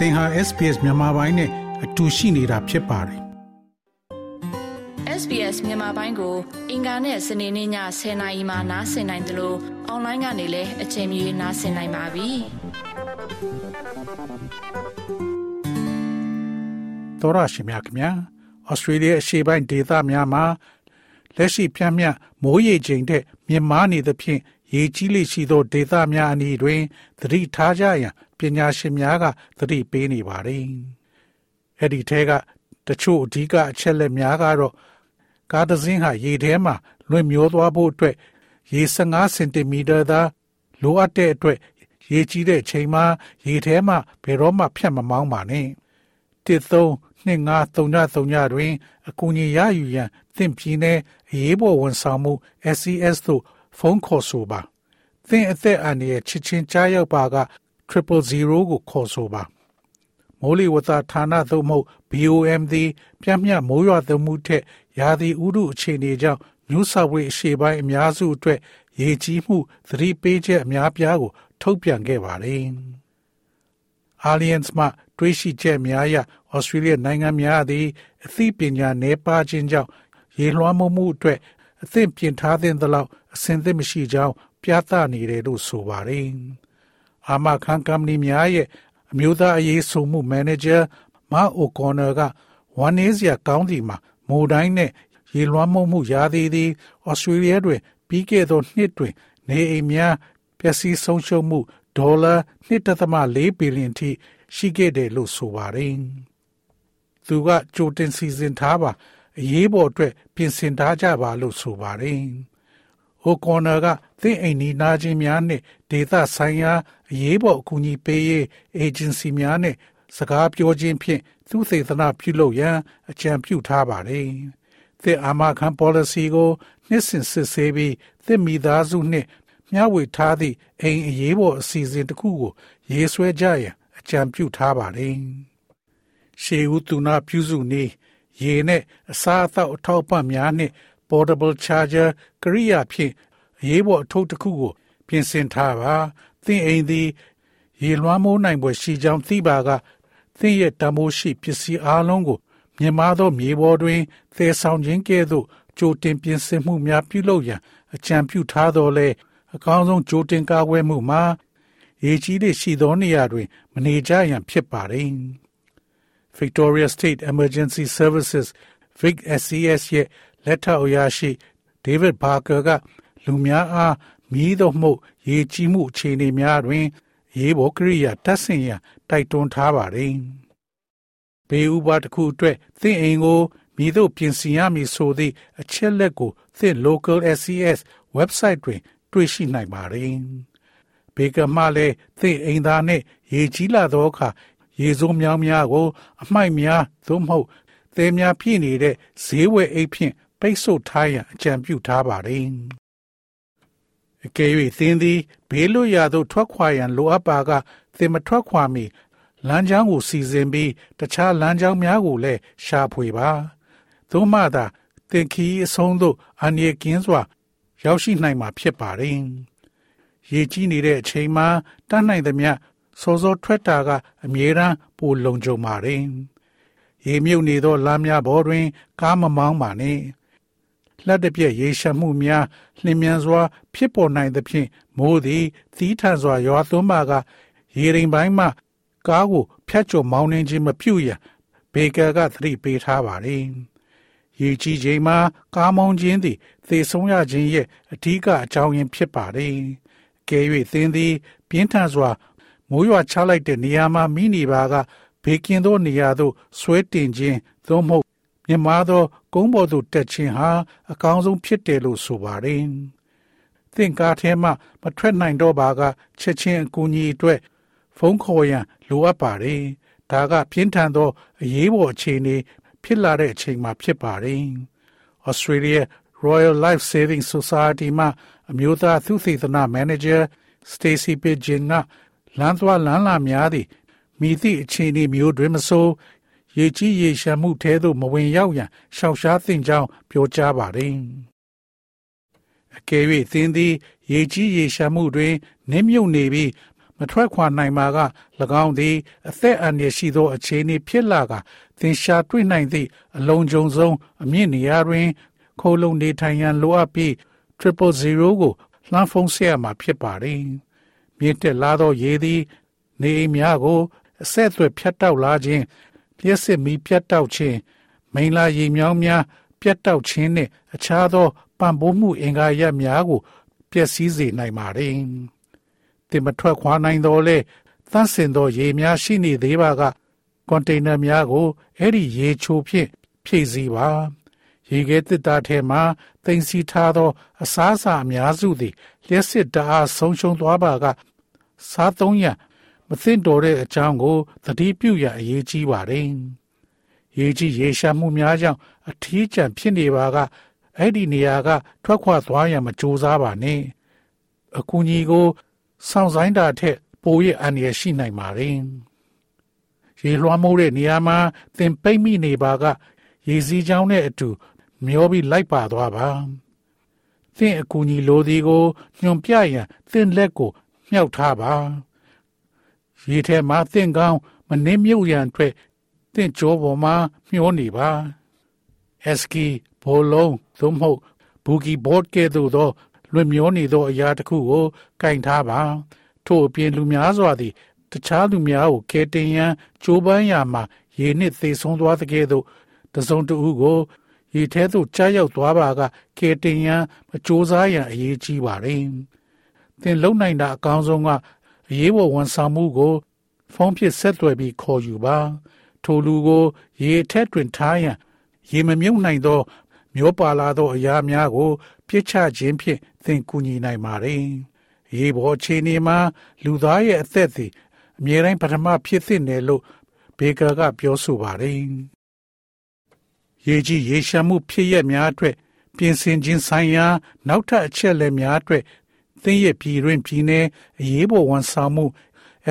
သင်ဟာ SPS မြန်မာပိုင်းနဲ့အတူရှိနေတာဖြစ်ပါတယ်။ SBS မြန်မာပိုင်းကို အင်ကာနဲ့စနေနေ့ည10:00နာရီမှနားဆင်နိုင်တယ်လို့အွန်လိုင်းကနေလည်းအချိန်မီနားဆင်နိုင်ပါပြီ။သောရရှိမြခင်ဗျာဩစတြေးလျအရှေ့ပိုင်းဒေသများမှာလက်ရှိပြန့်မြမိုးရေချိန်တဲ့မြင့်မားနေသဖြင့်ရေကြီးလေရှိသောဒေသများအနီးတွင်သတိထားကြရန် ပညာရှင်များကသတိပေးနေပါတယ်။အဲ့ဒီထဲကတချို့အဓိကအချက်လက်များကတော့ကားတစ်စင်းဟာရေထဲမှာလွင့်မျောသွားဖို့အတွက်ရေ15စင်တီမီတာသာလိုအပ်တဲ့အတွက်ရေကြီးတဲ့ချိန်မှာရေထဲမှာဘယ်တော့မှဖြတ်မမောင်းပါနဲ့။တစ်သုံးနှစ်ငါးသုံးညသုံးညတွင်အကူအညီရယူရန်သင်ပြည်နယ်အရေးပေါ်ဝန်ဆောင်မှု SCS သို့ဖုန်းခေါ်ဆိုပါ။သင်အသက်အန္တရာယ်ချစ်ချင်းကြားရောက်ပါက 000ကိုခေါ်ဆိုပါမိုးလေဝသဌာနသို့မဟုတ် BOM သည်ပြန့်မြမိုးရွာသွန်းမှုထက်ရာသီဥတုအခြေအနေကြောင့်ညူဆာဝေးအရှေ့ပိုင်းအများစုအတွက်ရေကြီးမှုသတိပေးချက်အများပြားကို ထုတ်ပြန်ခဲ့ပါတယ်။ Alliance မှတွေးရှိချက်များအရဩစတြေးလျနိုင်ငံများသည်အသိပညာနယ်ပါခြင်းကြောင့်ရေလွှမ်းမိုးမှုအတွက်အသင့်ပြင်ထားတဲ့သလောက်အဆင်သင့်မရှိကြောင်းပြသနေတယ်လို့ဆိုပါတယ်။ အာမခံကုမ္ပဏီများရဲ့အမျိုးသားအရေးဆိုမှုမန်နေဂျာမာအိုကော်နာကဝမ်နေစရာကောင်းစီမှာမိုတိုင်းနဲ့ရေလွှမ်းမိုးမှုရာသီသည်ဩစတြေးလျတွင်ပြီးခဲ့သောနှစ်တွင် နေအိမ်များပျက်စီးဆုံးရှုံးမှုဒေါ်လာ1.4ဘီလီယံထိရှိခဲ့တယ်လို့ဆိုပါတယ်။သူကကြိုတင်စီစဉ်ထားပါအရေးပေါ်အတွက်ပြင်ဆင်ထားကြပါလို့ဆိုပါတယ်။ဟိုကော်နာက သင်အိမ်နီးနားချင်းများနှင့်ဒေသဆိုင်ရာအရေးပေါ်အကူအညီပေးရေးအေဂျင်စီများနှင့်စကားပြောခြင်းဖြင့်သူသေသနာပြုလုပ်ရန်အကြံပြုထားပါတယ်။သင်အာမခံ policy ကိုနှစ်စဉ်စစ်ဆေးပြီးသင်မိသားစုနှင့်မျှဝေထားသည့်အိမ်အရေးပေါ်အစီအစဉ်တစ်ခုကို ရေးဆွဲကြရန်အကြံပြုထားပါတယ်။ရှေးဦးသူနာပြုစုနေရေနဲ့အစားအသောက်အထောက်ပံ့များနှင့် portable charger ကရိယာဖြင့် အရေးပေါ်အထုပ်တစ်ခုကိုပြင်ဆင်ထားပါသင်အိမ်သည်ရေလွှမ်းမိုးနိုင်ပွဲရှိကြောင်းသိပါကသင်ရဲ့တမိုးရှိပစ္စည်းအလုံးကိုမြင်မာသောမြေပေါ်တွင်သယ်ဆောင်ခြင်းကဲ့သို့ကြိုတင်ပြင်ဆင်မှုများပြုလုပ်ရန်အကြံပြုထားတော်လဲအကောင်းဆုံးကြိုတင်ကာကွယ်မှုမှာရေကြီးသည့်ရှိသောနေရာတွင် မနေကြရန်ဖြစ်ပါသည် Victoria State Emergency Services Vic SCS ရဲ့လက်ထောက်အရာရှိဒေးဗစ်ဘာကာက လူများအားမြည်သောမှုရေကြီးမှုအခြေအနေများတွင်ရေးပေါ်ကိရိယာတပ်ဆင်ရန်တိုက်တွန်းထားပါတယ်။ဘေးဥပါတစ်ခုအတွက်သင်အိမ်ကိုမြည်သို့ပြင်ဆင်ရမည်ဆိုသည့်အချက်လက်ကိုသင် local SCS website တွင် တွေ့ရှိနိုင်ပါတယ်။ဘေကမှလည်းသင်အိမ်သားနှင့်ရေကြီးလာသောအခါရေစိုးမြောင်းများကို အမိုက်များသို့မဟုတ်သဲများပြည့်နေတဲ့ဈေးဝယ်အိတ်ဖြင့်ပိတ်ဆို့ထားရန်အကြံပြုထားပါတယ်။ အကယ်၍သင်သည်ဘေးလွတ်ရာသို့ထွက်ခွာရန်လိုအပ်ပါကသင်မထွက်ခွာမီလမ်းကြောင်းကိုစီစဉ်ပြီးတခြားလမ်းကြောင်းများကိုလည်းရှာဖွေပါ။သို့မှသာသင်ခီးအဆုံးသို့အန္တရာယ်ကင်းစွာ ရောက်ရှိနိုင်မှာဖြစ်ပါတယ်။ရေကြီးနေတဲ့အချိန်မှာတတ်နိုင်သမျှစောစောထွက်တာကအမြဲတမ်းပိုလုံခြုံပါတယ်။ရေမြုပ်နေသောလမ်းများပေါ်တွင် ကားမမောင်းပါနဲ့။ လက်တပြက်ရေရှမ်းမှုများလျင်မြန်စွာ ဖြစ်ပေါ်နိုင်သဖြင့်မိုးသည်သီးထန်စွာရွာသွန်းပါကရေရင်ပိုင်းမှကားကိုဖြတ်ကျော်မောင်းနှင်ခြင်းမပြုရန်ဘေကာကသတိပေးထားပါသည်ရေကြီးချိန်မှာကားမောင်းခြင်းသည်သေဆုံးရခြင်းရဲ့အထူးကအကြောင်းရင်းဖြစ်ပါသည်ကဲ၍သင်သည် ပြင်းထန်စွာမိုးရွာချလိုက်တဲ့နေရာမှာမိနေပါကဘေကင်သောနေရာသို့ဆွဲတင်ခြင်းသို့မဟုတ် မြင်မာသောကုန်းပေါ်သို့တက်ခြင်းဟာအကောင်းဆုံးဖြစ်တယ်လို့ဆိုပါတယ်။သင်ကားထဲမှမထွက်နိုင်တော့ပါကချက်ချင်းအကူအညီအတွက်ဖုန်းခေါ်ရန်လိုအပ်ပါတယ်။ဒါကပြင်းထန်သောအရေးပေါ်အခြေအနေဖြစ်လာတဲ့အချိန်မှာဖြစ်ပါတယ်။ Australia Royal Life Saving Society မှအမျိုးသားသုသေသနမန်နေဂျာ Stacy Pidgeon ကလမ်းသွားလမ်းလာများသည့်မိသည့်အခြေအနေမျိုးတွင်မဆို ရေကြီးရေရှမ်းမှုထဲသို့မဝင်ရောက်ရန်ရှောက်ရှားသင့်ကြောင်းပြောကြားပါတယ်။အကယ်၍သင်သည် ရေကြီးရေရှမ်းမှုတွင်နစ်မြုပ်နေပြီးမမထွက်ခွာနိုင်ပါက၎င်းသည်အသက်အန္တရာယ်ရှိသောအခြေအနေဖြစ်လာကသင်ရှာတွေ့နိုင်သည့်အလုံးစုံဆုံးအမြင့်နေရာတွင် ခိုးလုံနေထိုင်ရန်လိုအပ်ပြီး000ကိုလှမ်းဖုံးဆက်ရမှာဖြစ်ပါတယ်။မြင့်တက်လာသောရေသည် နေအိမ်များကိုအဆက်အသွယ်ဖြတ်တောက်လာခြင်း လျှက်စစ်မီးပြတ်တောက်ခြင်းမိန်လာရေမြောင်းများပြတ်တောက်ခြင်းနှင့်အခြားသောပံ့ပိုးမှုအင်္ဂါရပ်များကိုပျက်စီးစေနိုင်ပါတယ်။တင်မထွက်ခွာနိုင်တော့လေသန့်စင်သောရေများရှိနေသေးပါကကွန်တိန်နာများကိုအဲ့ဒီရေချိုဖြင့်ဖြည့်ဆည်းပါရေခဲတစ်သားထဲမှာတင်စီထားသော အစားအစာအများစုသည်လျှက်စစ်တအားဆုံးရှုံးသွားပါကစားသုံးရန် မသင့်တော်တဲ့အကြောင်းကိုသတိပြုရအရေးကြီးပါတယ်။ရေကြီးရေရှာမှုများကြောင့်အထီးကျန်ဖြစ်နေပါကအဲ့ဒီနေရာက ထွက်ခွာသွားရန်မကြိုးစားပါနဲ့။အကူကြီးကိုစောင့်ဆိုင်တာထက်ပိုရအန္တရာယ်ရှိနိုင်ပါတယ်။ရေလွှမ်းမိုးတဲ့နေရာမှာသင်ပိတ်မိနေပါက ရေစီးချောင်းနဲ့အတူ မျောပြီးလိုက်ပါသွားပါ။သင်အကူကြီးလိုသည်ကိုညွန်ပြရန်သင်လက်ကိုမြှောက်ထားပါ။ ရေထဲမှာသင်ကောင်းမနှင်းမြုပ်ရန်အတွက်သင်ကြောပေါ်မှာမျောနေပါ။ SK ဘောလုံးသို့မဟုတ်ဘူကီဘော့ကဲ့သို့သောလွင်မျောနေသောအရာတစ်ခုကိုကင်ထားပါ ထို့အပြင်လူများစွာသည်တခြားလူများကိုကယ်တင်ရန်ကြိုးပမ်းရာမှာရေနှင့်သေဆုံးသွားတဲ့ကဲ့သို့တစုံတဦးကိုရေထဲသို့ကြားရောက်သွားပါကကယ်တင်ရန်မကြိုးစားရန်အရေးကြီးပါတယ်။သင်လုံနိုင်တာအကောင်းဆုံးက အရေးပေါ်ဝန်ဆောင်မှုကို ဖုန်းဖြင့်ဆက်သွယ်ပြီးခေါ်ယူပါ။ထိုလူကို ရေထက်တွင်ထားရန်ရေမမြုပ်နိုင်သော မျောပါလာသောအရာများကို ပြစ်ချခြင်းဖြင့်သင်ကူညီနိုင်ပါတယ်။ရေပေါ်အခြေအနေမှာ လူသားရဲ့အသက်သည်အမြဲတမ်းပထမဖြစ်သင့်တယ်လို့ဘေကာကပြောဆိုပါတယ်။ရေကြီးရေရှာမှုဖြစ်ရများအတွက် ပြင်ဆင်ခြင်းဆိုင်ရာ နောက်ထပ်အချက်လက်များအတွက် သင်ရဲ့ပြည်တွင်ပြည်내အရေးပေါ်ဝန်ဆောင်မှု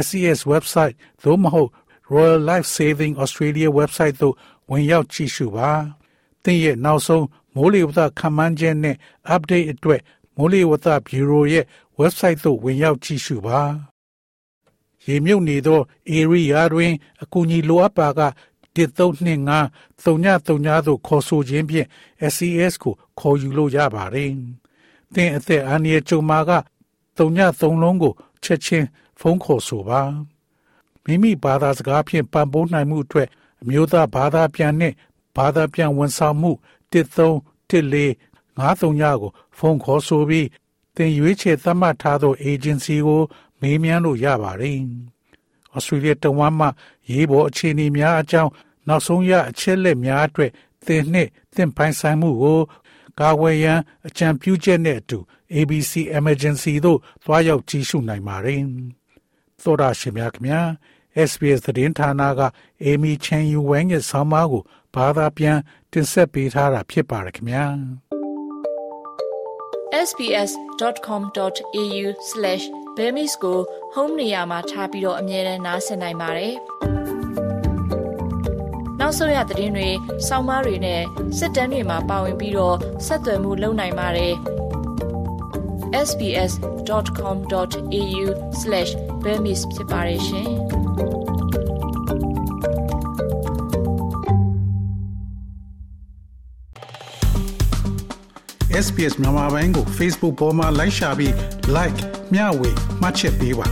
SCS website သို့မဟုတ် Royal Life Saving Australia website သို့ဝင်ရောက်ကြည့်ရှုပါ။သင်ရဲ့နောက်ဆုံးမိုးလေဝသခန့်မှန်းချက်နဲ့ update အတွက်မိုးလေဝသဘီရိုရဲ့ website သို့ဝင်ရောက်ကြည့်ရှုပါ။ရေမြုပ်နေသော area တွင်အကူအညီလိုအပ်ပါက1325 3939သို့ခေါ်ဆိုခြင်းဖြင့် SCS ကိုခေါ်ယူလို့ရပါတယ်။ သင်အသက်အန္တရာယ်ကြုံမှာက33လုံးကိုချက်ချင်းဖုန်းခေါ်ဆိုပါ။မိမိဘာသာစကားဖြင့်ပံ့ပိုးနိုင်မှုအတွက်အမျိုးသားဘာသာပြန်နှင့်ဘာသာပြန်ဝန်ဆောင်မှု1314 53ညကိုဖုန်းခေါ်ဆိုပြီးသင်ရွေးချယ်သတ်မှတ်ထားသော agency ကိုမေးမြန်းလို့ရပါတယ်။ဩစတြေးလျတဝမ်းမှရေးပေါ်အခြေအနေများအကြောင်းနောက်ဆုံးရအချက်လက်များအတွက်သင်နှင့်သင်ပိုင်ဆိုင်မှုကို ကာဝယ်ရန်အကြံပြုချက်နဲ့အတူ ABC Emergency သို့သွားရောက်ကြည့်ရှုနိုင်ပါတယ်။သောတာရှင်များခင်ဗျာ SBS သတင်းဌာနက Amy Chen Yu Wang ရဲ့ဆောင်းပါးကိုဘာသာပြန်တင်ဆက်ပေးထားတာဖြစ်ပါတယ်ခင်ဗျာ sbs.com.au/bemis ကို home နေရာမှာထားပြီးတော့အမြဲတမ်းနှာစင်နိုင်ပါတယ်။ နောက်ဆုံးရသတင်းတွေ၊စောင်းမားတွေနဲ့စစ်တမ်းတွေမှာပါဝင်ပြီးတော့ဆက်သွယ်မှုလုပ်နိုင်ပါတယ်။ sbs.com.au/bemis ဖြစ်ပါတယ်ရှင်။ SPS မြန်မာပိုင်းကို Facebook ပေါ်မှာ like ရှာပြီး like မျှဝေမှတ်ချက်ပေးပါ